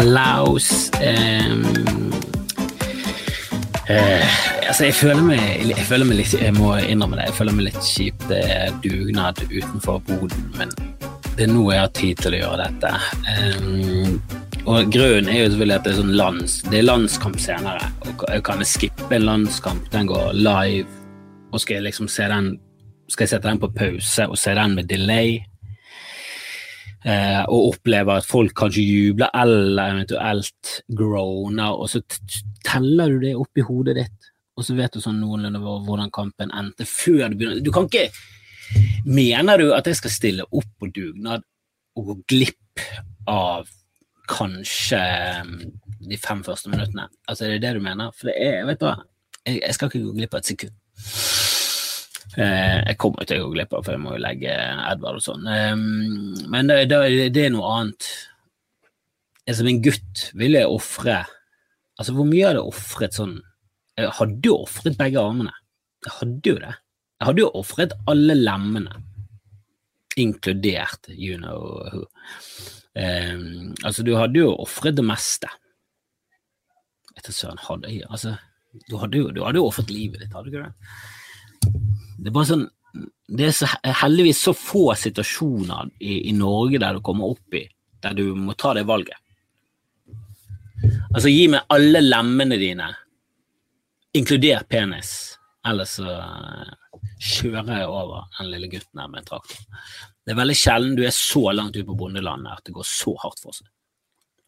Hallaus. Um, uh, altså, jeg føler, meg, jeg føler meg litt Jeg må innrømme det. Jeg føler meg litt kjipt. Det er dugnad utenfor boden, men det er nå jeg har tid til å gjøre dette. Um, og Grunnen er jo selvfølgelig at det er sånn lands, det er landskamp senere. Og kan jeg skippe en landskamp? Den går live. Og skal jeg liksom se den Skal jeg sette den på pause og se den med delay? Eh, og opplever at folk kanskje jubler eller eventuelt groaner, og så teller du det opp i hodet ditt, og så vet du sånn noenlunde hvordan kampen endte før du begynner. Du kan ikke Mener du at jeg skal stille opp på dugnad og gå glipp av kanskje mm, de fem første minuttene? Altså, er det det du mener? For det er, vet du hva, jeg, jeg skal ikke gå glipp av et sekund. Eh, jeg kommer til å gå glipp av, for jeg må jo legge Edvard og sånn. Ehm, men det, det, det, er noe annet. Som en gutt ville jeg ofre Altså, hvor mye hadde jeg ofret sånn Jeg hadde jo ofret begge armene. Jeg hadde jo det. Jeg hadde jo ofret alle lemmene, inkludert you know who. Um, altså, du hadde jo ofret det meste. Etter søren, hadde jeg Altså, du hadde jo, du hadde jo ofret livet ditt, hadde du ikke det? Det er bare sånn det er så, heldigvis så få situasjoner i, i, Norge der du kommer opp i der du må ta det valget. Altså, gi meg alle lemmene dine, inkludert penis, ellers så uh, kjører jeg over den lille gutten her med en traktor. Det er veldig sjelden du er så langt ute på bondelandet at det går så hardt for seg.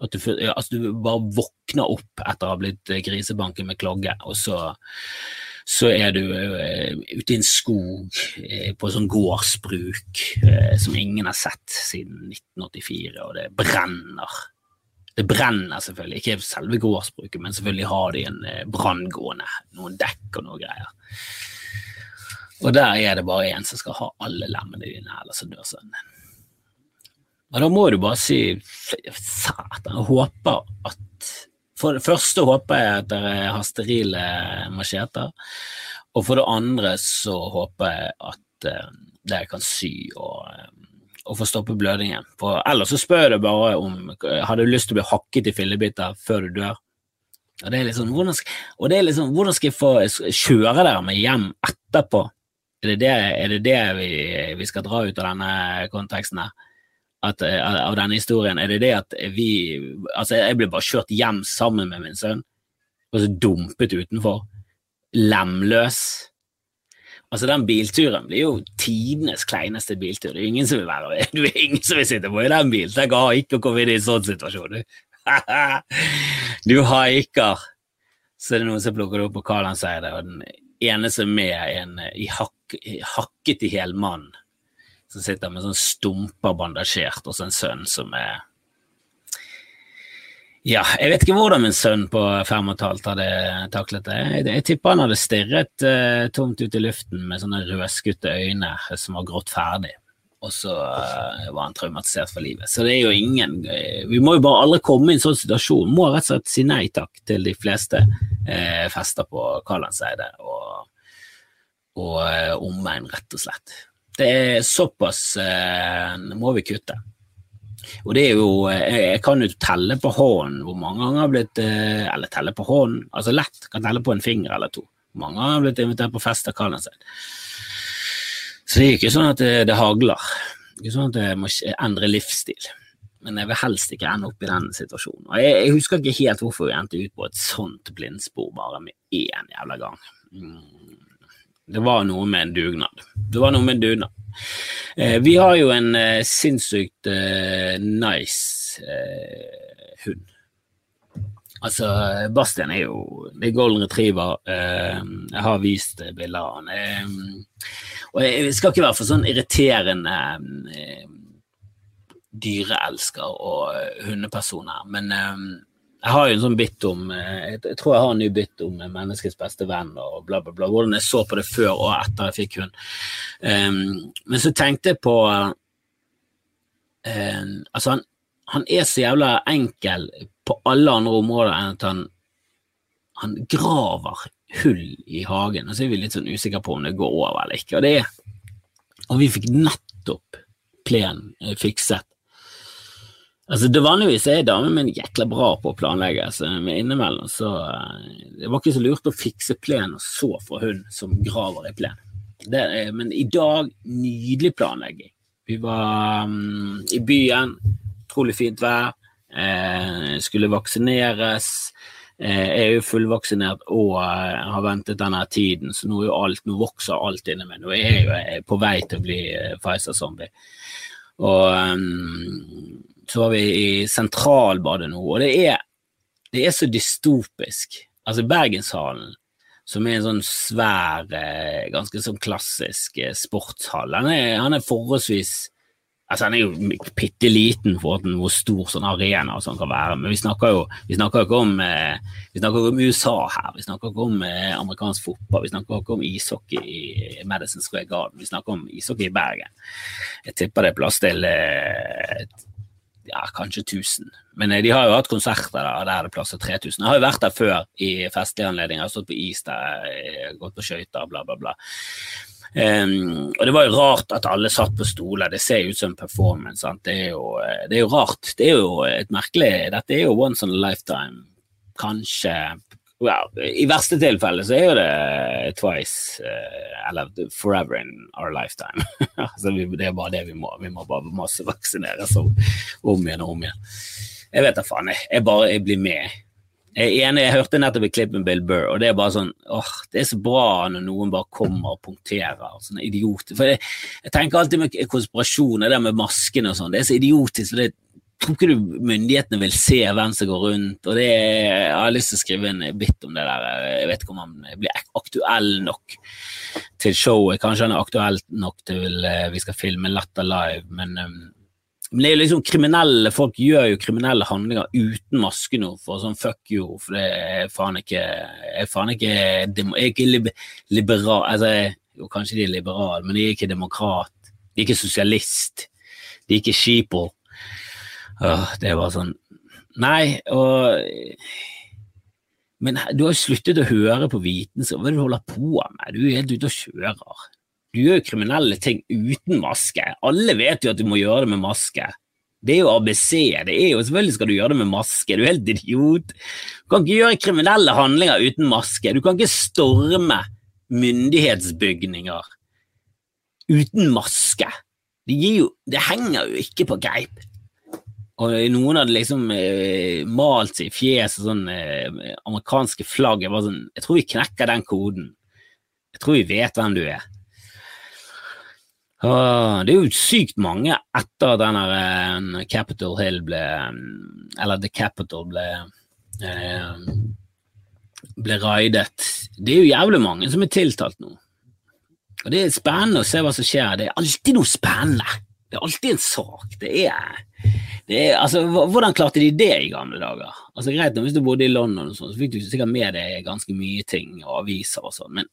At du, altså, du bare våkner opp etter å ha blitt grisebanken med klogge, og så så er du uh, ute i en skog uh, på sånn gårdsbruk uh, som ingen har sett siden 1984, og det brenner. Det brenner selvfølgelig, ikke selve gårdsbruket, men selvfølgelig har de en branngående, noen dekk og noe greier. Og der er det bare én som skal ha alle lemmene dine, eller så dør sønnen din. Og da må du bare si satan, jeg håper at for det første håper jeg at dere har sterile macheter, og for det andre så håper jeg at dere kan sy og, uh, og få stoppe blødningen. For ellers så spør jeg bare om har du lyst til å bli hakket i fillebiter før du dør. Og det er liksom, hvordan skal, og det er liksom, hvordan skal jeg få kjøre dere med hjem etterpå? Er det det, er det, det vi, vi, skal dra ut av denne konteksten her? At, eh, av denne historien, er det det at vi Altså, jeg ble bare kjørt hjem sammen med min sønn, og så dumpet utenfor. Lemløs. Altså, den bilturen blir jo tidenes kleineste biltur. Det er ingen som vil være Du er ingen som vil sitte på i den bilen. Tenk å ikke kommet komme inn i en sånn situasjon, du. du haiker. Så er det noen som plukker det opp på Karl han sier det, og den eneste med en i hakk, hakket i hel mann som sitter med sånn stumper bandasjert, og så en sønn som er ja, jeg vet ikke hvordan min sønn på fem og et halvt hadde taklet det. Jeg, jeg tipper han hadde stirret uh, tomt ut i luften med sånne rødskutte øyne som var grått ferdig, og så uh, var han traumatisert for livet. Så det er jo ingen uh, Vi må jo bare aldri komme i en sånn situasjon. Må rett og slett si nei takk til de fleste fester på Kalandseidet og, og omegn, rett og slett. Det er såpass eh, må vi kutte. Og det er jo Jeg, jeg kan jo telle på hånden hvor mange ganger jeg har blitt eh, Eller telle på hånden, altså lett. Kan telle på en finger eller to. Mange ganger har jeg blitt invitert på fest av Kallenseid. Så det er ikke sånn at det, det hagler. Det er ikke sånn at jeg må endre livsstil. Men jeg vil helst ikke ende opp i den situasjonen. Og jeg, jeg husker ikke helt hvorfor vi endte ut på et sånt blindspor bare med én jævla gang. Mm. Det var noe med en dugnad. Det var noe med en dugnad. Eh, vi har jo en eh, sinnssykt eh, nice eh, hund. Altså, Bastian er jo det er golden retriever. Eh, jeg har vist bilder av han. Eh, og jeg skal ikke være for sånn irriterende dyreelsker og hundeperson her, men jeg har jo en sånn bit om eh, Jeg tror jeg har en ny bit om menneskets beste venn og bla, bla, bla. Hvordan jeg så på det før og etter jeg fikk hund. Um, men så tenkte jeg på um, Altså, han, han, er så jævla enkel på alle andre områder enn at han, han graver hull i hagen. Og så er vi litt sånn usikre på om det går over eller ikke. Og, det er, og vi fikk nettopp plenen fikset Altså, det Vanligvis er damen min jækla bra på å planlegge, så med innimellom så eh, Det var ikke så lurt å fikse plen, og så få hund som graver i plen. Det, men i dag, nydelig planlegging. Vi var um, i byen, utrolig fint vær, eh, skulle vaksineres. Eh, er jo fullvaksinert og eh, har ventet denne tiden, så nå, alt, nå vokser alt inni meg. Nå er jeg jo på vei til å bli eh, Pfizer-zombie. Og um, så var vi i Sentralbadet nå, og det er, det er så dystopisk. Altså Bergenshallen, som er en sånn svær, eh, ganske sånn klassisk eh, sportshall, han er, han er forholdsvis Altså, Han er jo bitte liten for hvor stor sånn arena og sånn kan være, men vi snakker jo vi snakker ikke om, eh, vi snakker om USA her. Vi snakker ikke om amerikansk fotball, vi snakker ikke om ishockey i Madison Square Garden. Vi snakker om ishockey i Bergen. Jeg tipper det er plass til ja, kanskje 1000. Men eh, de har jo hatt konserter der, der er det plass til 3000. Jeg har jo vært der før i festlige anledninger, stått på is der, eh, gått på skøyter, bla, bla, bla. Um, og det var jo rart at alle satt på stoler, det ser jo ut som en performance. Det er, jo, eh, det er, jo, rart. Det er jo et merkelig Dette er jo once in a lifetime. Kanskje well, I verste tilfelle så er jo det twice, uh, eller forever in our lifetime. altså, det er bare det vi må. Vi må bare massevaksineres om, om igjen og om igjen. Jeg vet da faen, jeg, jeg bare jeg blir med. Jeg enig, jeg hørte nettopp et klipp med Bill Burr, og det er bare sånn åh, Det er så bra når noen bare kommer og punkterer. Sånne idioter. For jeg, jeg tenker alltid med konspirasjoner, det med maskene og sånn. Det er så idiotisk. for det tror ikke du myndighetene vil se hvem som går rundt. og det Jeg har lyst til å skrive en bit om det der. Jeg vet ikke om han blir aktuell nok til showet. Kanskje han er aktuell nok til uh, vi skal filme Latter live, men, um, men, det er liksom kriminelle folk gjør jo kriminelle handlinger uten maske nå, for sånn fuck you, for det er faen ikke Jeg er faen ikke, jeg er ikke liberal altså, Jo, kanskje de er liberale, men de er ikke demokrat. De er ikke sosialist. De er ikke sheeple. Åh, det var sånn Nei, og Men du har jo sluttet å høre på vitenskap. Hva er det du holder på med? Du er helt ute og kjører. Du gjør jo kriminelle ting uten maske. Alle vet jo at du må gjøre det med maske. Det er jo ABC. det er jo Selvfølgelig skal du gjøre det med maske. Du er helt idiot. Du kan ikke gjøre kriminelle handlinger uten maske. Du kan ikke storme myndighetsbygninger uten maske. Det, jo, det henger jo ikke på greip. Og noen hadde liksom eh, malt seg i fjeset sånn eh, amerikanske flagg. Jeg, sånn, jeg tror vi knekker den koden. Jeg tror vi vet hvem du er. Og det er jo sykt mange etter at denne uh, Capitol Hill ble Eller The Capitol ble uh, ble raidet. Det er jo jævlig mange som er tiltalt nå. Og det er spennende å se hva som skjer. Det er alltid noe spennende. Det er alltid en sak. Det er er, altså, hvordan klarte de det i gamle dager? Altså Greit, Hvis du bodde i London, og sånt, så fikk du sikkert med deg ganske mye ting og aviser og sånn, men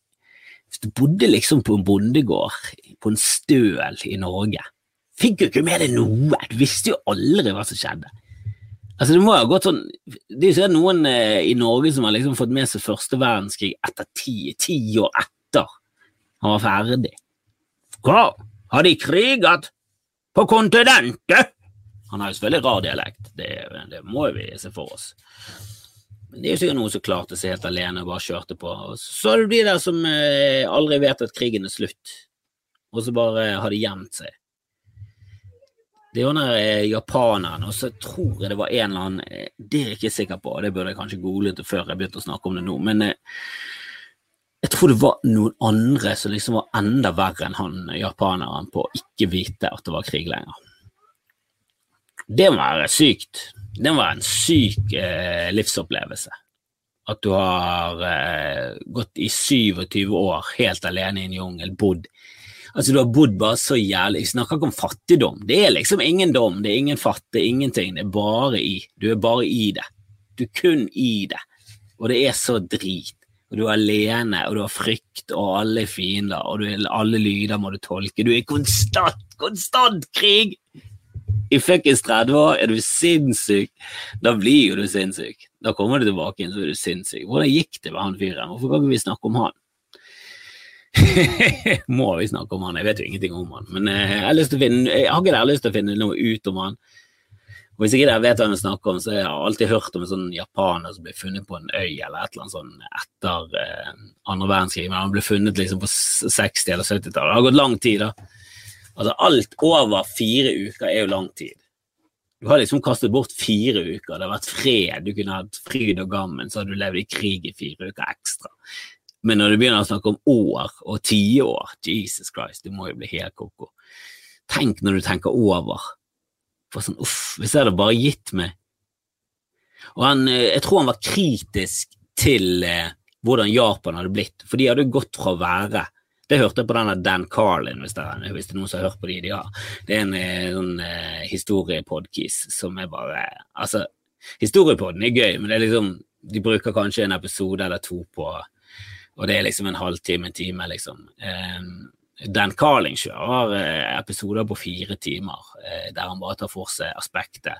hvis du bodde liksom på en bondegård på en støl i Norge, fikk du ikke med deg noe. Du visste jo aldri hva som skjedde. Altså Det må jo ha gått sånn Det er jo noen eh, i Norge som har liksom fått med seg første verdenskrig etter ti, ti år etter han var ferdig. Hva? Har de kriget? På kontinentet? Han har jo selvfølgelig rar dialekt, det, det, må vi se for oss. Men det er jo sikkert noen som klarte seg helt alene og bare kjørte på. Så er det de der som eh, aldri vet at krigen er slutt, og så bare har de gjemt seg. Det er jo den eh, japaneren, og så tror jeg det var en eller annen eh, Det er jeg ikke sikker på, det burde jeg kanskje googlet før jeg begynte å snakke om det nå, men eh, jeg tror det var noen andre som liksom var enda verre enn han japaneren på å ikke vite at det var krig lenger. Det må være sykt. Det må være en syk eh, livsopplevelse. At du har eh, gått i 27 år helt alene i en jungel, bodd Altså, du har bodd bare så jævlig Jeg snakker ikke om fattigdom. Det er liksom ingen dom, det er ingen fattig, ingenting. Det er bare i. Du er bare i det. Du er kun i det. Og det er så drit. Og du er alene, og du har frykt, og alle er fiender, og du, alle lyder må du tolke. Du er i konstant, konstant krig! I fuckings 30 år, er du sinnssyk? Da blir jo du sinnssyk. Da kommer du tilbake igjen, så er du sinnssyk. Hvordan gikk det med han fyren? Hvorfor kan ikke vi snakke om han? Må vi snakke om han? Jeg vet jo ingenting om han. Men eh, jeg har, lyst til å finne, jeg har ikke lyst til å finne noe ut om han. Og Hvis ikke dere vet hva jeg snakker om, så har jeg alltid hørt om en sånn japaner som ble funnet på en øy eller et eller annet sånn etter eh, andre verdenskrig. Men han ble funnet liksom på 60- eller 70-tallet. Det har gått lang tid, da. Altså Alt over fire uker er jo lang tid. Du har liksom kastet bort fire uker. Det har vært fred, du kunne hatt fryd og gammen, så har du levd i krig i fire uker ekstra. Men når du begynner å snakke om år og tiår, Jesus Christ, du må jo bli helt ko-ko. Tenk når du tenker over. For sånn, uff, hvis jeg hadde bare gitt meg Og han, eh, jeg tror han var kritisk til eh, hvordan Japan hadde blitt, for de hadde gått fra å være det hørte jeg på denne Dan Carlin, hvis det, er, hvis det er noen som har hørt på de de har. Det er en eh, sånn eh, historiepodkis som er bare Altså, historiepodden er gøy, men det er liksom De bruker kanskje en episode eller to på Og det er liksom en halvtime, en time, liksom. Um, Dan Carling kjører eh, episoder på fire timer, eh, der han bare tar for seg aspektet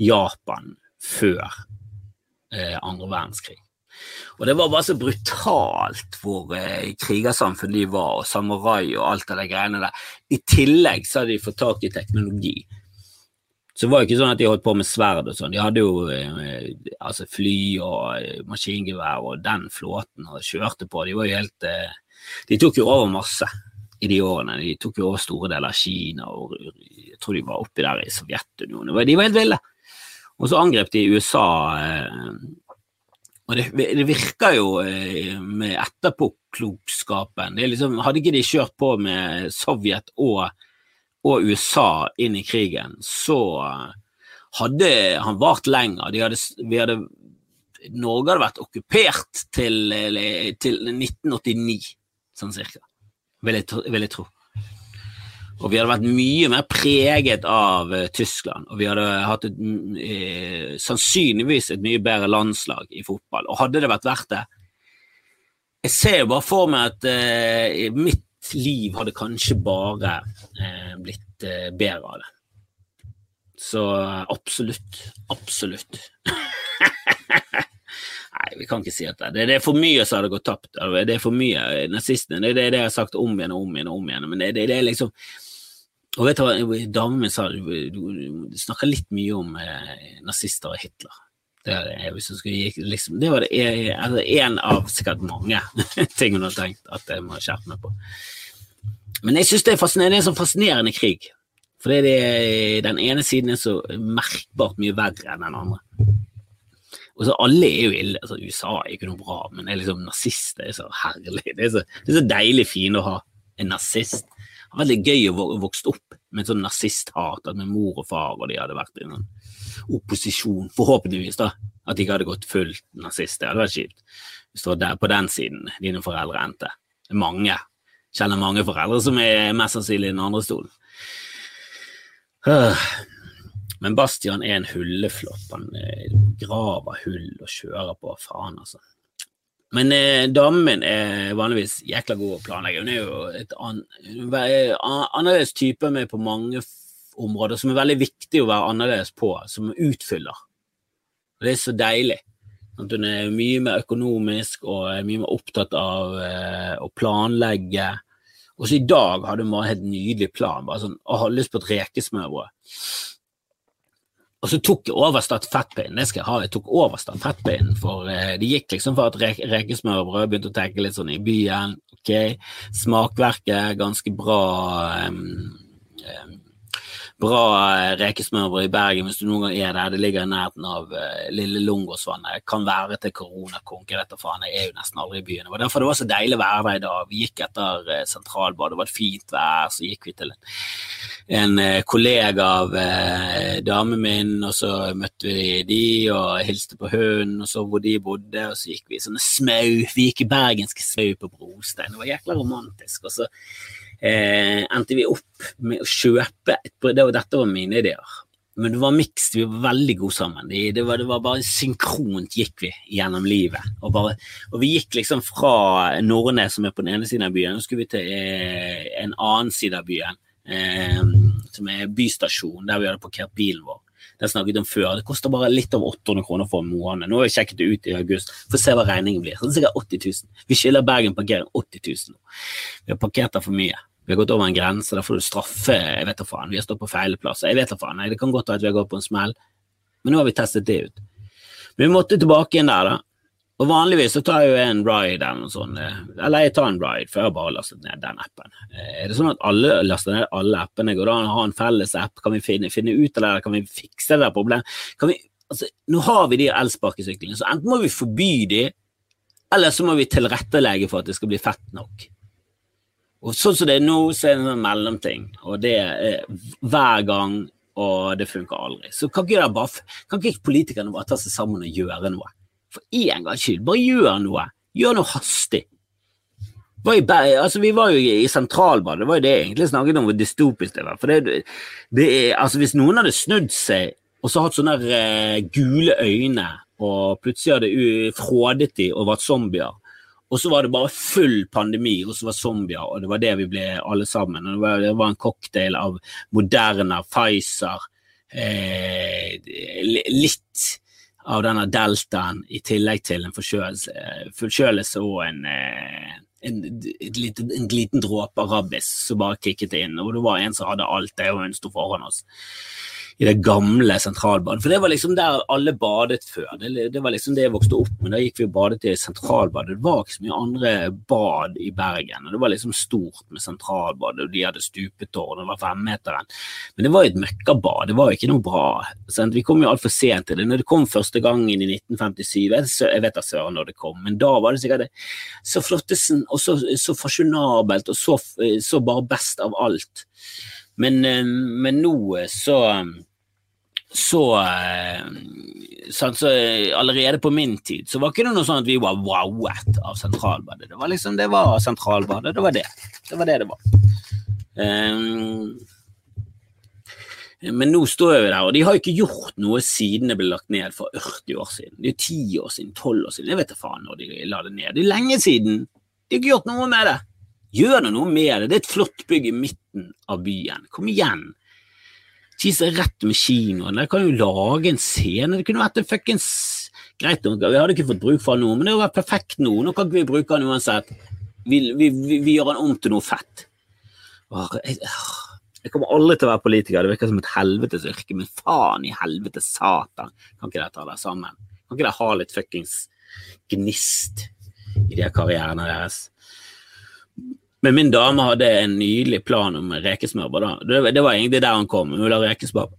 Japan før andre verdenskrig. Og det var bare så brutalt hvor eh, krigersamfunn de var, og samurai og alt av de greiene der. I tillegg så hadde de fått tak i teknologi. Så det var jo ikke sånn at de holdt på med sverd og sånn. De hadde jo eh, altså fly og eh, maskingevær og den flåten og kjørte på. De var jo helt eh, De tok jo over masse i de årene. De tok jo over store deler av Kina, og jeg tror de var oppi der i Sovjetunionen. De var helt ville. Og så angrep de USA, eh, og det, det virker jo eh, med etterpåklokskapen. Liksom, hadde ikke de kjørt på med Sovjet og, og USA inn i krigen, så hadde han vart lenger. Hadde, hadde, Norge hadde vært okkupert til, til 1989, sånn cirka vil jeg, vil jeg tro. Og vi hadde vært mye mer preget av uh, Tyskland, og vi hadde hatt et, uh, sannsynligvis et mye bedre landslag i fotball. Og hadde det vært verdt det Jeg ser jo bare for meg at uh, mitt liv hadde kanskje bare blitt bedre av det. Så absolutt. Absolutt. Nei, vi kan ikke si at det, det er for mye som hadde gått tapt. Det er for mye nazistene. Det er det jeg har sagt om igjen og om igjen og om igjen. Men det, det, det er liksom Og vet du hva damen min sa? Du, du, snakker litt mye om eh, nazister og Hitler. Det, er, skulle, liksom, det var det, altså, en av sikkert mange ting hun har tenkt at jeg må skjerpe meg på. Men jeg syns det er fascinerende, det er en sånn fascinerende krig. For den ene siden er så merkbart mye verre enn den andre. Og så Alle er jo ille. altså USA er ikke noe bra, men det er liksom nazister er så herlig. Det er så, det er så deilig fint å ha en nazist. Det var veldig gøy å vokse opp med sånn nazisthat, at med mor og far og de hadde vært i noen opposisjon, forhåpentligvis, da. At de ikke hadde gått fullt nazist. Det hadde vært kjipt. Hvis du på den siden dine foreldre endte. Mange. Kjenner mange foreldre som er mest sannsynlig i den andre stolen. Men Bastian er en hulleflopp. Han eh, graver hull og kjører på. Faen, altså. Men eh, damen min er vanligvis jækla god å planlegge. Hun er jo et an, annerledes type med på mange områder som er veldig viktig å være annerledes på, som utfyller. Og det er så deilig. At hun er mye mer økonomisk og er mye mer opptatt av eh, å planlegge. Også i dag hadde hun bare en helt nydelig plan. bare sånn, å ha lyst på et rekesmørbrød. Og så tok jeg over stafettpinnen, det skal jeg ha, jeg tok over stafettpinnen, for eh, det gikk liksom for at re rekesmørbrød begynte å tenke litt sånn i byen, ok, smakverket ganske bra um, um, bra eh, rekesmørbrød i Bergen hvis du noen gang er der. Det ligger i nærheten av uh, Lille Lungåsvannet. Kan være til koronakonke, dette faen. Jeg er jo nesten aldri i byen. Det var derfor det var så deilig vær der i dag. Vi gikk etter uh, sentralbadet, det var et fint vær, så gikk vi til en, en uh, kollega av eh, damen min, og så møtte vi de og hilste på hunden, og så hvor de bodde, og så gikk vi i sånne smau. Vi gikk i bergenske smau på brostein. Det var jækla romantisk. og så eh, endte vi opp med å kjøpe et brød. Dette var mine ideer. Men det var mixed, vi var veldig gode sammen. Det, det, var, det, var, bare synkront gikk vi gjennom livet. Og, bare, og vi gikk liksom fra Nordnes, som er på den ene siden av byen, og så skulle vi til eh, en annen side av byen, eh, som er bystasjonen, der vi hadde parkert bilen vår. Jeg snakket om før. Det koster bare litt over 800 kroner for en måned. Nå har jeg sjekket det ut i august. Får se hva regningen blir. Sånn sikkert 80 000. Vi skylder Bergen parkering 80 000 nå. Vi har parkert der for mye. Vi har gått over en grense, da får du straffe. Jeg vet da faen. Vi har stått på feil plass. Jeg vet da faen. Det kan godt være at vi har gått på en smell. Men nå har vi testet det ut. Men vi måtte tilbake inn der, da. Og vanligvis så tar jeg jo en ride eller noe sånt, eh, eller jeg tar en ride for jeg har bare lastet ned den appen. Eh, er det sånn at alle laster ned alle appene? Går det an å ha en felles app? Kan vi finne, finne ut av det? Kan vi fikse det problemet? Altså, nå har vi de elsparkesyklene, så enten må vi forby de, eller så må vi tilrettelegge for at det skal bli fett nok. Og sånn som det er nå, så er det en sånn mellomting, og det er hver gang, og det funker aldri. Så kan ikke, bare, kan ikke politikerne bare ta seg sammen og gjøre noe? For én gangs skyld, bare gjør noe. Gjør noe hastig. Altså, vi var jo i sentralbadet, det var jo det jeg egentlig snakket om hvor dystopisk det var. For det, det er, altså, hvis noen hadde snudd seg og så hatt sånne uh, gule øyne, og plutselig hadde frådet de og vært zombier, og så var det bare full pandemi, og så var zombier, og det var det vi ble alle sammen. og Det var, det var en cocktail av Moderna, Pfizer, eh, litt av denne deltaen i tillegg til en forkjølelse og en, eh, en, liten, en liten dråpe rabbis som bare kikket inn. Og det var en som hadde alt det, og hun sto foran oss i det gamle sentralbadet. For det var liksom der alle badet før. Det, det, var liksom det jeg vokste opp med. Da gikk vi og badet i sentralbadet. Det var ikke så mye andre bad i Bergen. og Det var liksom stort med sentralbadet, og de hadde stupetårn, det var femmeteren. Men det var jo et møkkabad, det var jo ikke noe bra. Sant? Vi kom jo altfor sent til det. Når det kom første gangen i 1957, jeg vet da søren når det kom, men da var det sikkert det. så flottesen og så, så fasjonabelt og så, så bare best av alt. Men, eh, men nå så så, eh, sånn, så, allerede på min tid så var ikke det noe sånn at vi var wowet av sentralbadet. Det var liksom, det var sentralbadet, det var det. Det var det det var. Um, men nå står vi der, og de har ikke gjort noe siden det ble lagt ned for 40 år siden. Det er 10 år siden, 12 år siden, jeg vet da faen når de la det ned. Det er lenge siden. De har ikke gjort noe med det. Gjør noe med det. Det er et flott bygg i midten av byen. Kom igjen. Ikke er rett med kinoen. Dere kan jo lage en scene. Det kunne vært en fuckings Greit vi hadde ikke fått bruk for noe, men det hadde vært perfekt nå. Nå kan ikke vi bruke den uansett. Vi, vi, vi, vi, gjør den om til noe fett. Jeg, jeg, kommer aldri til å være politiker, det virker som et helvetes yrke, men faen i helvete satan, kan ikke dere ta dere sammen? Kan ikke dere ha litt fuckings gnist i de karrierene deres? Men min dame hadde en nydelig plan om rekesmørbrød. Det, det, var egentlig der han kom. Hun ville ha rekesmørbrød.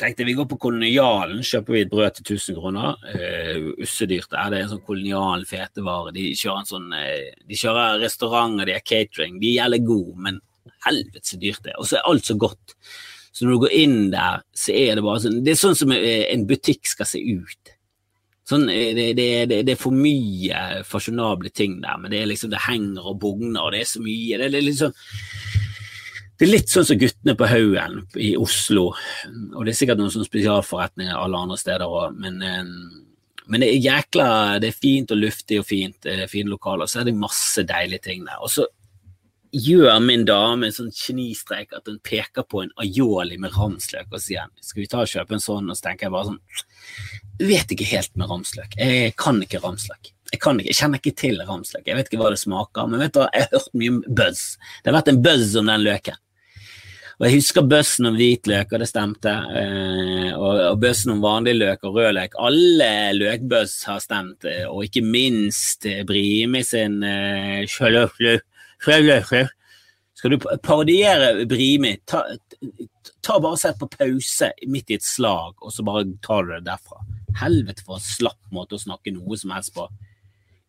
Tenkte vi går på Kolonialen, kjøper vi et brød til 1000 kroner. Uh, Ussedyrt er det. en sånn kolonial fetevare. De kjører en sånn, uh, de kjører restauranter, de er catering. De er jævlig gode, men helvete så dyrt det er. Og så er alt så godt. Så når du går inn der, så er det bare sånn Det er sånn som eh, en butikk skal se ut. Sånn, eh, det, det, det, det, er for mye fasjonable ting der, men det, er liksom, det henger og bugner, og det er så mye. Det, er liksom det er litt sånn som guttene på Haugen i Oslo, og det er sikkert noen sånne spesialforretninger alle andre steder òg, men, eh, men, det er jækla Det er fint og luftig og fint, er fine lokaler, og så er det masse deilige ting der. Og så gjør min dame en sånn genistrek at hun peker på en aioli med ramsløk og sier skal vi ta og kjøpe en sånn, og så tenker jeg bare sånn vet ikke helt med ramsløk. Jeg kan ikke ramsløk. Jeg, ikke, jeg kjenner ikke til ramsløk. Jeg vet ikke hva det smaker, men vet du, jeg har hørt mye om buzz. Det har vært en buzz om den løken. Og Jeg husker bøssen om hvitløk, og det stemte. Eh, og, og bøssen om vanlig løk og rød løk. Alle løkbøss har stemt, eh, og ikke minst eh, Brimi sin eh, Skal du parodiere Brimi, ta, ta bare sett på pause midt i et slag, og så bare tar du det derfra. Helvete for en slapp måte å snakke noe som helst på.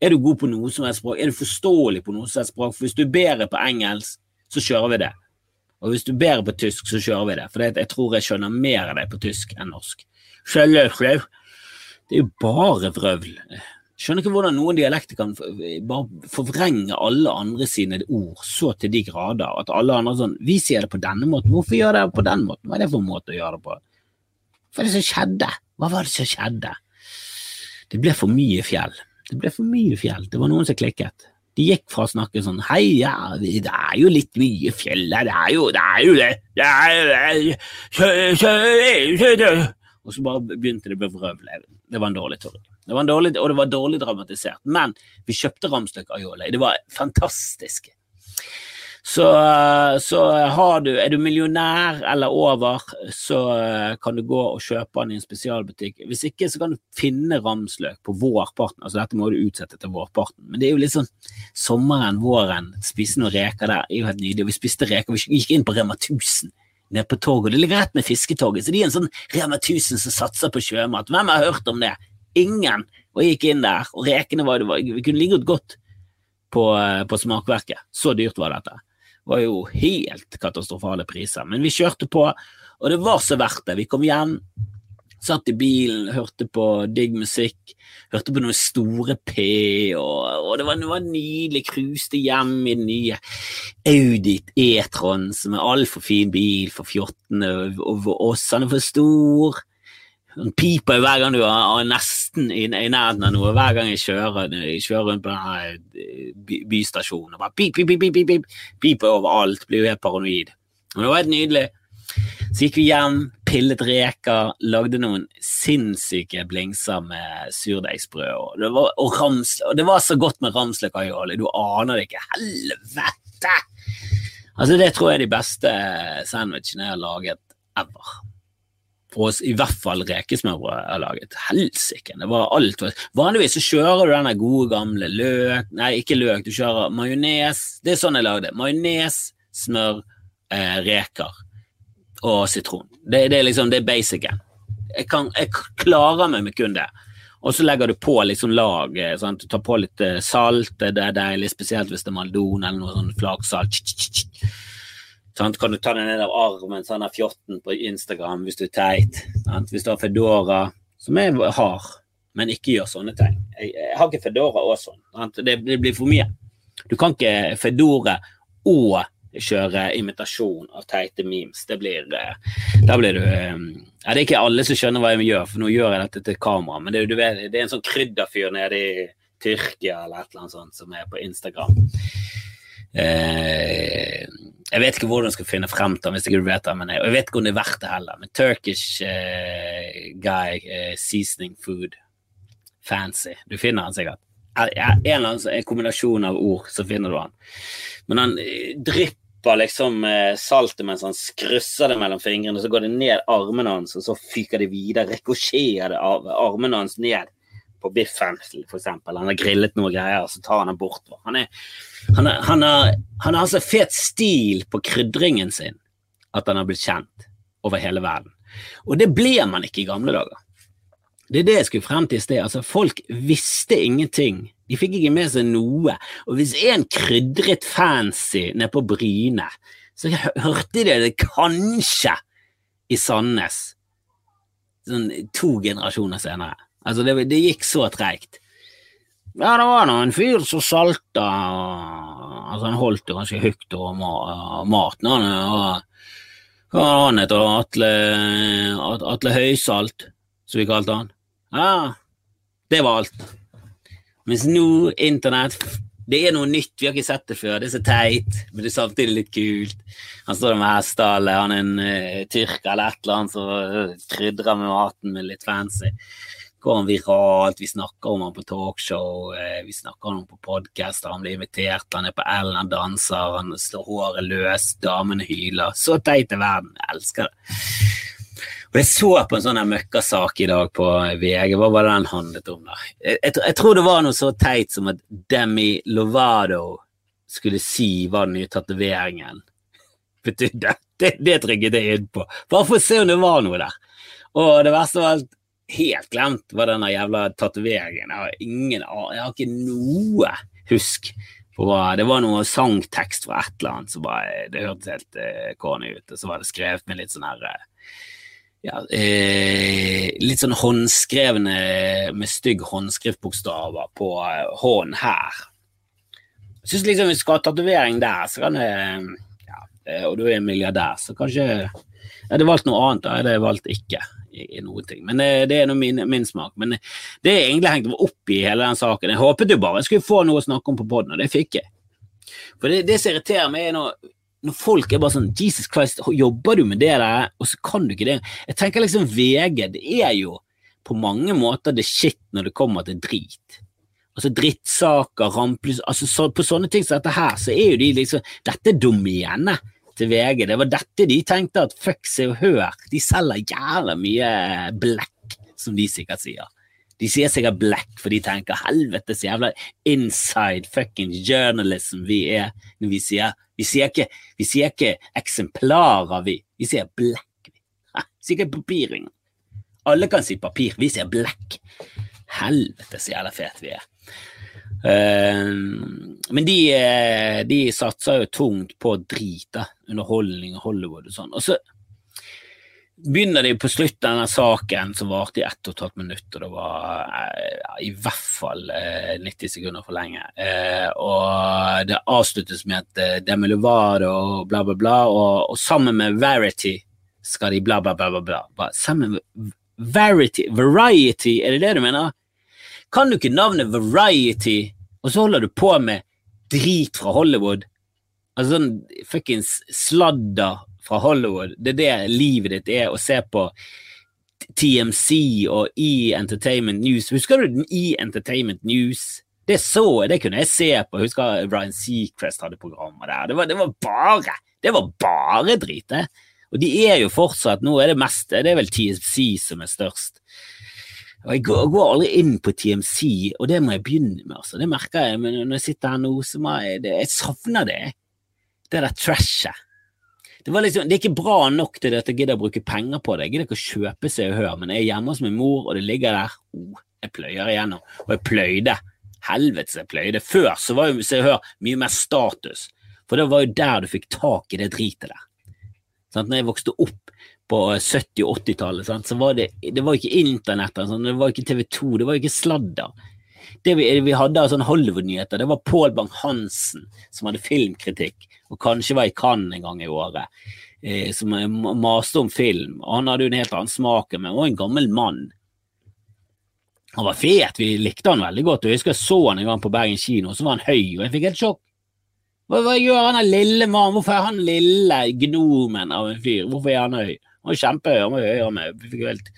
Er du god på noe som helst språk? Er du forståelig på noe som helst språk? For hvis du er bedre på engelsk, så kjører vi det. Og hvis du er bedre på tysk, så kjører vi det. For jeg tror jeg skjønner mer av deg på tysk enn norsk. Det er jo bare vrøvl. Skjønner ikke hvordan noen dialekter kan bare forvrenge alle andre sine ord så til de grader at alle andre sånn Vi sier det på denne måten, hvorfor gjør det på den måten? Hva er det for en måte å gjøre det på? Hva er det som skjedde? Hva var det som skjedde? Det ble for mye fjell. Det ble for mye fjell. Det var noen som klikket. De gikk fra å snakke sånn Hei, ja, det er jo litt mye fjell her, det er jo det. Er jo det. det, er, det. Og så bare begynte det å bevrøvle. Det var en dårlig tur. Det var dårlig, og det var dårlig dramatisert. Men vi kjøpte Ramstøk Aioli. Det var fantastisk. Så, så du, er du millionær eller over, så kan du gå og kjøpe den i en spesialbutikk. Hvis ikke, så kan du finne ramsløk på vårparten. Altså dette må du utsette til vårparten. Men det er jo litt sånn sommeren, våren, spise noen reker der er jo helt nydelig. Vi spiste reker, vi gikk inn på Rema 1000 nede på torget. Det ligger rett med Fisketoget, så de er en sånn Rema 1000 som satser på sjømat. Hvem har hørt om det? Ingen. Og gikk inn der, og rekene var, var kunne ligget godt på, på smakverket. Så dyrt var dette Det var jo helt katastrofale priser. Men vi kjørte på, og det var så verdt det. Vi kom hjem, satt i bilen, hørte på digg musikk, hørte på noen store P, og, og det, var, det nydelig. Cruiste hjem i den nye Audi E-tron, som er altfor fin bil for fjottene Og oss. Han er for stor. Han piper hver gang du er nesten i, nærheten av noe. Hver gang jeg kjører, jeg kjører rundt på denne bystasjonen, bystasjonen. Bare pip, pip, pip, pip, pip, piper overalt. Blir jo helt paranoid. Men det var helt nydelig. Så gikk vi hjem, pillet reker, lagde noen sinnssyke blingser med surdeigsbrød. Og det var, og og det var så godt med ramsløkaioli. Du aner det ikke. Helvete! Altså, det tror jeg er de beste sandwichene jeg har laget ever oss i hvert fall rekesmørbrød jeg har laget. Helsike, det var alt. Vanligvis så kjører du denne gode gamle løk Nei, ikke løk, du kjører majones. Det er sånn jeg lagde. Majones, smør, eh, reker og sitron. Det, det, er liksom det er basicen. Jeg, kan, jeg klarer meg med kun det. Og så legger du på liksom lag. Eh, Sant? Du tar på litt eh, salt, det er deilig, spesielt hvis det er maldon eller noe sånn flaksalt. Sant? Kan du ta den ned av armen, sånn er fjotten på Instagram hvis du er teit. Sant? Hvis du har Fedora, som jeg har, men ikke gjør sånne ting. Jeg, jeg har ikke Fedora og sånn. Det, det, blir for mye. Du kan ikke Fedora og kjøre imitasjon av teite memes. Det blir eh, Da blir du eh, ja, Det er ikke alle som skjønner hva jeg gjør, for nå gjør jeg dette til kamera, men det, vet, det er en sånn krydderfyr nede i Tyrkia eller et eller annet sånt som er på Instagram. Eh, jeg vet ikke hvordan jeg skal finne frem til hvis ikke du vet det, men jeg, jeg vet ikke om det er verdt det heller. Men Turkish uh, guy, uh, seasoning food, fancy. Du finner han sikkert. En eller annen en kombinasjon av ord, så finner du han. Men han uh, drypper liksom saltet mens han skrusser det mellom fingrene, så går det ned armene hans, og så fyker det videre. Rekosjerer det av armene hans ned på biffen, eksempel. Han har grillet noe greier, så tar han den bort. Han, er, han, er, han, har, han har altså fet stil på krydringen sin at han har blitt kjent over hele verden. Og det ble man ikke i gamle dager. Det er det jeg skulle frem til i sted. Altså, folk visste ingenting. De fikk ikke med seg noe. Og hvis en krydret fancy nede på Bryne, så hørte de det kanskje i Sandnes, sånn to generasjoner senere. Altså, det, det gikk så treigt. Ja, det var nå en fyr som salta Altså, han holdt det ganske høyt over maten, han. Og, han heter Atle, Atle Høysalt, som vi kalte han. Ja, det var alt. Mens nå, internett det er noe nytt, vi har ikke sett det før. Det er så teit, men det er samtidig litt kult. Han står med hestehale, han er en uh, tyrker eller et eller annet som uh, krydrer med maten med litt fancy går han viralt, vi snakker om han på talkshow, eh, vi snakker om han på podkast, han blir invitert, han er på Ellen, han danser, han slår håret løs, damene hyler. Så teit er verden, jeg elsker det. Og Jeg så på en sånn møkkasak i dag på VG, hva var det den handlet om? da? Jeg, jeg, jeg, tror det var noe så teit som at Demi Lovado skulle si hva den nye tatoveringen betydde. Det, det trykket jeg inn på, bare for å se om det var noe der. Og det verste var alt helt glemt var denne jævla tatoveringen Jeg har ingen Jeg har ikke noe husk på hva Det var noe sangtekst fra et eller annet som bare Det hørtes helt uh, corny ut, og så var det skrevet med litt sånn her uh, ja, eh, litt sånn håndskrevne med stygg håndskriftbokstaver på uh, hånden her. Jeg syns liksom vi skal ha tatovering der, så kan det ja, Og du er milliardær, så kanskje Jeg hadde valgt noe annet, da hadde jeg valgt ikke i, noen ting. Men eh, det er min, min, smak. Men eh, det er egentlig hengt opp i hele den saken. Jeg håpet jo bare jeg skulle få noe å snakke om på poden, og det fikk jeg. For det, det som irriterer meg, er når, når folk er bare sånn Jesus Christ, jobber du med det der, og så kan du ikke det? Jeg tenker liksom VG, det er jo på mange måter det shit når det kommer til drit. Altså drittsaker, rampelys altså så, På sånne ting som dette her, så er jo de liksom Dette er domenet til VG. Det var dette de tenkte at fuck Se og Hør, de selger jævla mye black, som de sikkert sier. De sier sikkert black, for de tenker helvetes jævla inside fucking journalism vi er når vi sier Vi sier ikke, vi sier ikke eksemplarer, vi. Vi sier black. Vi sier ikke papir. Alle kan si papir, vi sier black. Helvetes jævla fet vi er. Uh, men de, eh, de satser jo tungt på drit, da. Underholdning og Hollywood og sånn. Og så begynner de på slutten av saken, som varte i ett og et halvt minutt, og det var uh, i hvert fall uh, 90 sekunder for lenge. og det avsluttes med at Demi Lovado og bla, bla, bla, og, og, sammen med Verity skal de bla, bla, bla, bla. bla. Sammen med Verity, Variety, er det det du mener? Kan du ikke navnet Variety, og så holder du på med drit fra Hollywood? Altså sånn fuckings sladder fra Hollywood. Det er det livet ditt er, å se på TMC og E Entertainment News. Husker du den E Entertainment News? Det så jeg, det kunne jeg se på. Jeg husker Ryan Seacrest hadde programmer der. Det var, det var bare det var bare drit, det. Og de er jo fortsatt Nå er det mest Det er vel TMC som er størst. Og jeg går, går, aldri inn på TMC, og det må jeg begynne med. altså. Det merker jeg, men når jeg sitter her nå, så må jeg det, Jeg savner det. Det der trashet. Det, liksom, det, er ikke bra nok til at jeg gidder å bruke penger på det. Jeg gidder ikke å kjøpe Se og Hør, men jeg er hjemme hos min mor, og det ligger der. Oh, jeg pløyer igjennom. Og jeg pløyde. Helvetes, jeg pløyde. Før så var jo Se og Hør mye mer status, for det var jo der du fikk tak i det dritet der. Sånn, Når jeg vokste opp på 70- og 80-tallet, så var det, det var ikke internett, sånn, det var ikke TV 2, det var ikke sladder. Det vi, vi hadde av sånne Hollywood-nyheter, det var Pål Bang-Hansen som hadde filmkritikk, og kanskje var i Cannes en gang i året, eh, som maste om film. og Han hadde jo en helt annen smak, men var en gammel mann. Han var fet, vi likte han veldig godt. og Jeg husker jeg så han en gang på Bergen kino, og så var han høy, og jeg fikk helt sjokk. Hva, hva gjør han der lille mannen? Hvorfor er han lille gnomen av en fyr? Hvorfor er han høy? Han var kjempehøy, han var høyere med Vi fikk jo helt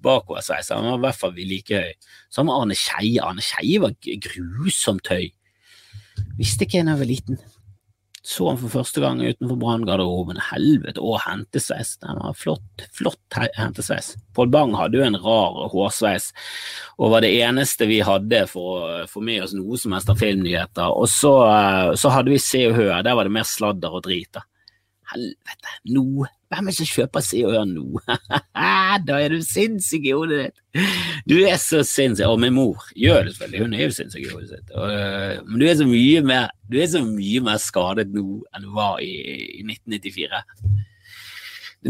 bakoversveis, han var i hvert fall like høy. Var Arne Skeie. Arne Skeie var grusomt høy. Visste ikke da jeg var liten. Så han for første gang utenfor branngarderoben. Helvete, og hentesveis. Den var flott, flott hentesveis. Pål Bang hadde jo en rar hårsveis, og var det eneste vi hadde for å få med oss noe som helst av filmnyheter. Og så, eh, så hadde vi Se og Hør, der var det mer sladder og drit. Helvete, nå hvem er det som kjøper Se og Hør nå? da er du sinnssyk i hodet ditt! Du er så sinnssyk. Og min mor gjør det selvfølgelig, hun er jo sinnssyk i hodet sitt. Og, øh, men du er, mer, du er så mye mer skadet nå enn du var i, i 1994.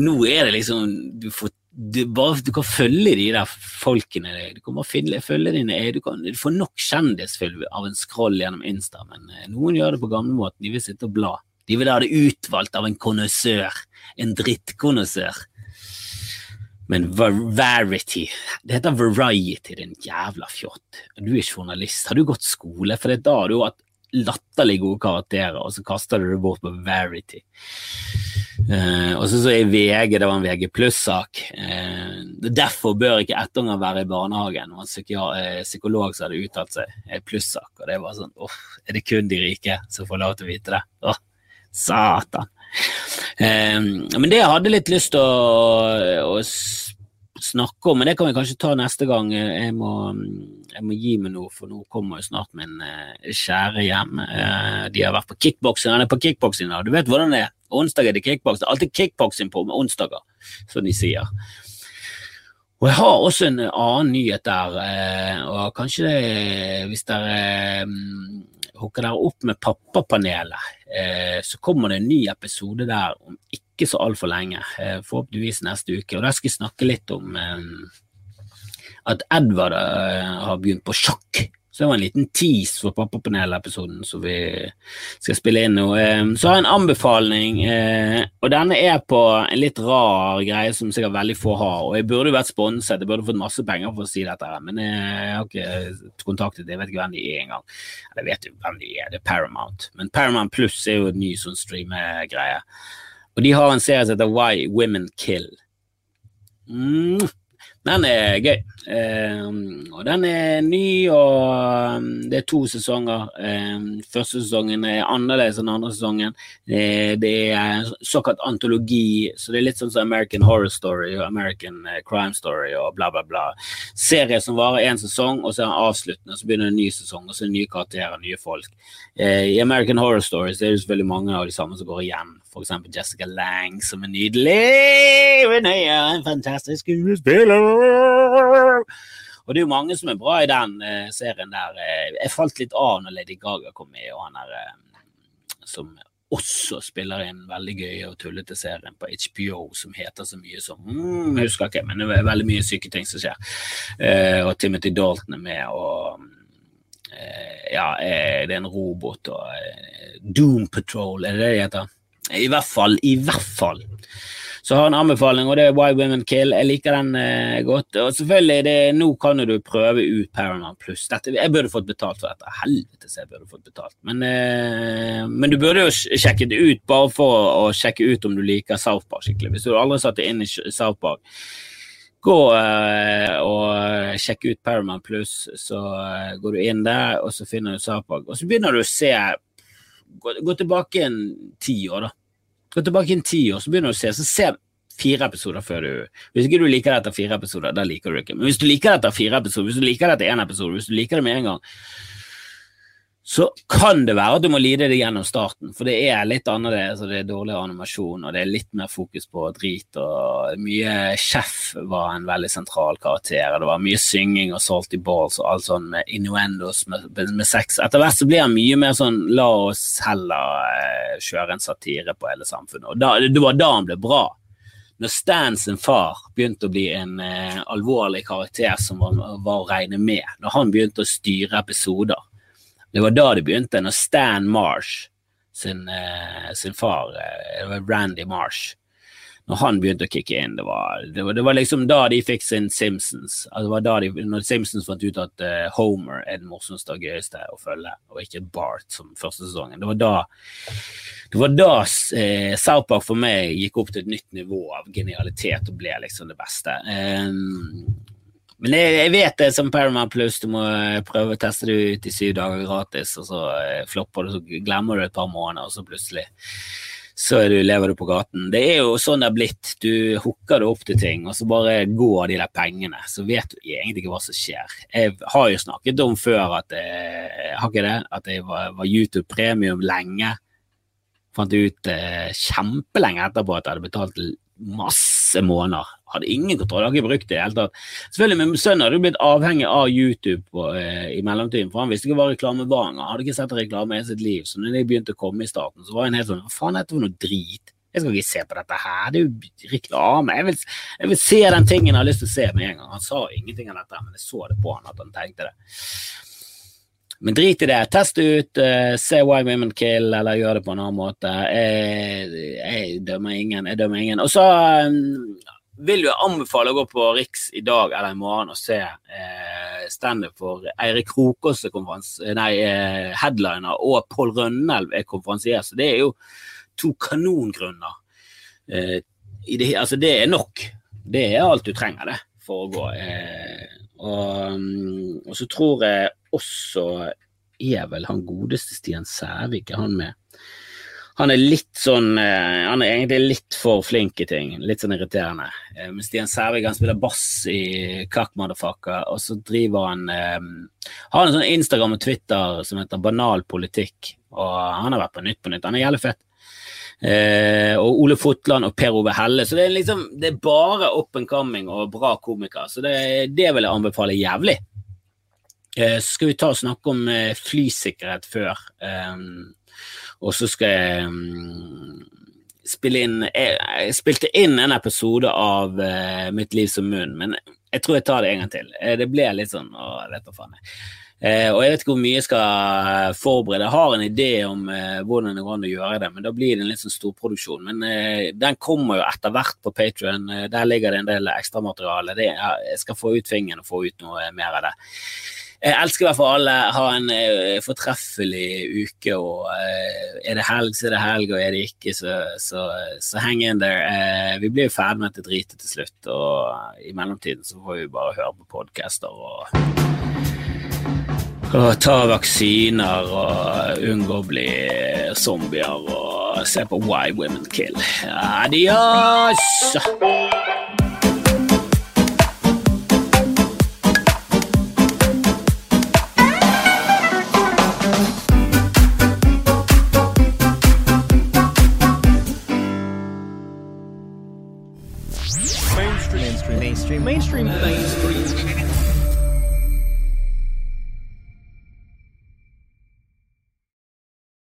Nå er det liksom Du, får, du, bare, du kan følge de der folkene. Du kan bare finne, følge dine du, kan, du får nok kjendisfølge av en scroll gjennom Insta, men øh, noen gjør det på gamlemåten. De vil sitte og bla. De ville ha det utvalgt av en konnoissør, en drittkonnoissør. Men variety Det heter Variety, din jævla fjott. Du er journalist. Har du gått skole? For det er da du har hatt latterlig gode karakterer, og så kaster du det bort på variety. Uh, og så så jeg VG, det var en VG pluss-sak. Uh, derfor bør ikke ettunger være i barnehagen. Det en uh, psykolog som hadde uttalt seg. Pluss-sak. Og det var sånn Uff, er det kun de rike som får lov til å vite det? Åh, Satan. Um, men det jeg hadde litt lyst til å, å snakke om, men det kan vi kanskje ta neste gang. Jeg må, jeg må gi meg noe, for nå kommer jo snart min uh, kjære hjem. Uh, de har vært på kickboksing. Han er på kickboksing nå, Du vet hvordan det er. Onsdag er det kickboksing. Alltid kickboksing på med onsdager, som de sier. Og jeg har også en annen nyhet der, og kanskje det, hvis dere um, hooker dere opp med Pappapanelet, eh, så kommer det en ny episode der om ikke så altfor lenge, eh, forhåpentligvis neste uke. Og Der skal jeg snakke litt om eh, at Edvard eh, har begynt på sjakk. Så det var en liten tease for Pappapanel-episoden som vi skal spille inn nå. Eh, så har jeg en anbefaling, eh, og denne er på en litt rar greie som sikkert veldig få har. Og jeg burde jo vært sponset, jeg burde fått masse penger for å si dette, men jeg har ikke kontaktet det. jeg vet ikke hvem de er engang. Jeg vet jo hvem de er, det er Paramount. Men Paramount Pluss er jo en ny sånn streamegreie. Og de har en serie som heter Why Women Kill. Mm. Den er gøy. Eh, og den er ny, og um, det er to sesonger. Eh, første sesongen er annerledes enn andre sesongen. Det er såkalt antologi, så det er litt sånn som American Horror Story og American eh, Crime Story og bla, bla, bla. Serie som varer én sesong, og så er den avsluttende, og så begynner en ny sesong, og så er det nye karakterer, nye folk. Eh, I American Horror Story så er det selvfølgelig mange av de samme som går igjen. Eksempel Jessica Lang, som er nydelig. Hun er en fantastisk skuespiller. Og det er jo mange som er bra i den eh, serien der. Eh, jeg falt litt av når Lady Gaga kom med, og han der eh, som også spiller i en veldig gøy og tullete serien på HBO som heter så mye som mm, Jeg husker ikke, men det er veldig mye syke ting som skjer. Eh, og Timothy Dalton er med, og eh, ja, eh, det er en robot og Doom Patrol, er det det det heter? I hvert fall, i hvert fall. Så har jeg en anbefaling, og det er Why Women Kill. Jeg liker den eh, godt. Og selvfølgelig, det, nå kan du prøve ut Paramount Pluss. Jeg burde fått betalt for dette. Helvetes, jeg burde fått betalt. Men, eh, men, du burde jo sjekke det ut, bare for å sjekke ut om du liker South Park skikkelig. Hvis du aldri satt deg inn i South Park, gå eh, og sjekke ut Paramount Pluss, så eh, går du inn der, og så finner du South Park. Og så begynner du å se Gå, gå tilbake en ti år, da Gå tilbake inn ti år, så begynner du å se. Så se fire episoder før du Hvis ikke du liker det etter fire episoder, da liker du det ikke. Men hvis du liker det etter fire episoder, hvis du liker det etter én episode, hvis du liker det med en gang, så kan det være at du må lide det gjennom starten, for det er litt annerledes, og det er dårlig animasjon, og det er litt mer fokus på drit, og mye Chef var en veldig sentral karakter, og det var mye synging og salty balls og alt sånn med innuendos med, med sex. Etter hvert så blir han mye mer sånn la oss heller eh, kjøre en satire på hele samfunnet, og da, det var da han ble bra når Stan sin far begynte å bli en eh, alvorlig karakter som var, var, å regne med, når han begynte å styre episoder, det var da det begynte, når Stan Marsh sin, uh, sin far, uh, Randy Marsh, når han begynte å kicke inn, det var, det var, det var liksom da de fikk sin Simpsons. Altså det var da de, når Simpsons fant ut at uh, Homer er den morsomste og gøyeste å følge, og ikke Bart som første sesongen. Det var da, det var da uh, South Park for meg gikk opp til et nytt nivå av genialitet og ble liksom det beste. Um, men jeg, jeg, vet det som Paramount Plus, du må eh, prøve å teste det ut i syv dager gratis, og så eh, flopper du, så glemmer du det et par måneder, og så plutselig så du, lever du på gaten. Det er jo sånn det er blitt. Du hooker det opp til ting, og så bare går de der pengene. Så vet du egentlig ikke hva som skjer. Jeg har jo snakket om før at jeg, har ikke det, at jeg var, var YouTube premium lenge. Fant ut eh, kjempelenge etterpå at jeg hadde betalt masse måneder. Hadde ingen kontroll, hadde ikke brukt det i det hele tatt. Selvfølgelig, Min sønn hadde blitt avhengig av YouTube på, eh, i mellomtiden, for han visste ikke hva reklame var Han Hadde ikke sett reklame i sitt liv. Så når det begynte å komme i starten, så var han helt sånn Hva faen er dette for noe drit? Jeg skal ikke se på dette her, det er jo reklame. Jeg vil, jeg vil se den tingen jeg har lyst til å se med en gang. Han sa ingenting av dette, men jeg så det på han at han tenkte det. Men drit i det. Test ut, uh, se Why Women Kill, eller gjør det på en annen måte. Jeg, jeg dømmer ingen. Jeg dømmer ingen. Og så um, vil jeg anbefale å gå på Riks i dag eller i morgen og se eh, standup for Eirik Krokås nei, eh, headliner, og Pål Rønnelv er konferansier. Så det er jo to kanongrunner. Uh, det, altså, det er nok. Det er alt du trenger det for å gå. Og, um, og, så tror jeg også er vel han godeste Stian Sævik, er han med? Han er litt sånn eh, Han er egentlig litt for flink i ting. Litt sånn irriterende. Eh, men Stian Sævik han spiller bass i Kakk Motherfucker, og så driver han eh, Har en sånn Instagram og Twitter som heter Banal politikk, og han har vært på Nytt på Nytt. Han er jævlig fett. Og Ole Fotland og Per Ove Helle. Så det er liksom det er bare up and coming og bra komikere. Så det, det vil jeg anbefale jævlig. Skal vi ta og snakke om flysikkerhet før. Um, og så skal jeg um, spille inn jeg, spilte inn en episode av uh, Mitt liv som munn, men jeg tror jeg tar det en gang til. det ble litt sånn å, vet du faen. Uh, og jeg vet ikke hvor mye jeg skal forberede. Jeg har en idé om uh, hvordan det går an å gjøre det, men da blir det en litt sånn storproduksjon. Men uh, den kommer jo etter hvert på Patrion. Der ligger det en del ekstramateriale. Jeg skal få ut fingeren og få ut noe mer av det. Jeg elsker i hvert fall alle. Ha en uh, fortreffelig uke. og uh, Er det helg, så er det helg, og er det ikke, så, så, så hang in there. Uh, vi blir jo ferdig med dette dritet til slutt, og i mellomtiden så får vi bare høre på podcaster og, og ta vaksiner og unngå å bli zombier og se på Why Women Kill. Adios! mainstream. Mainstream things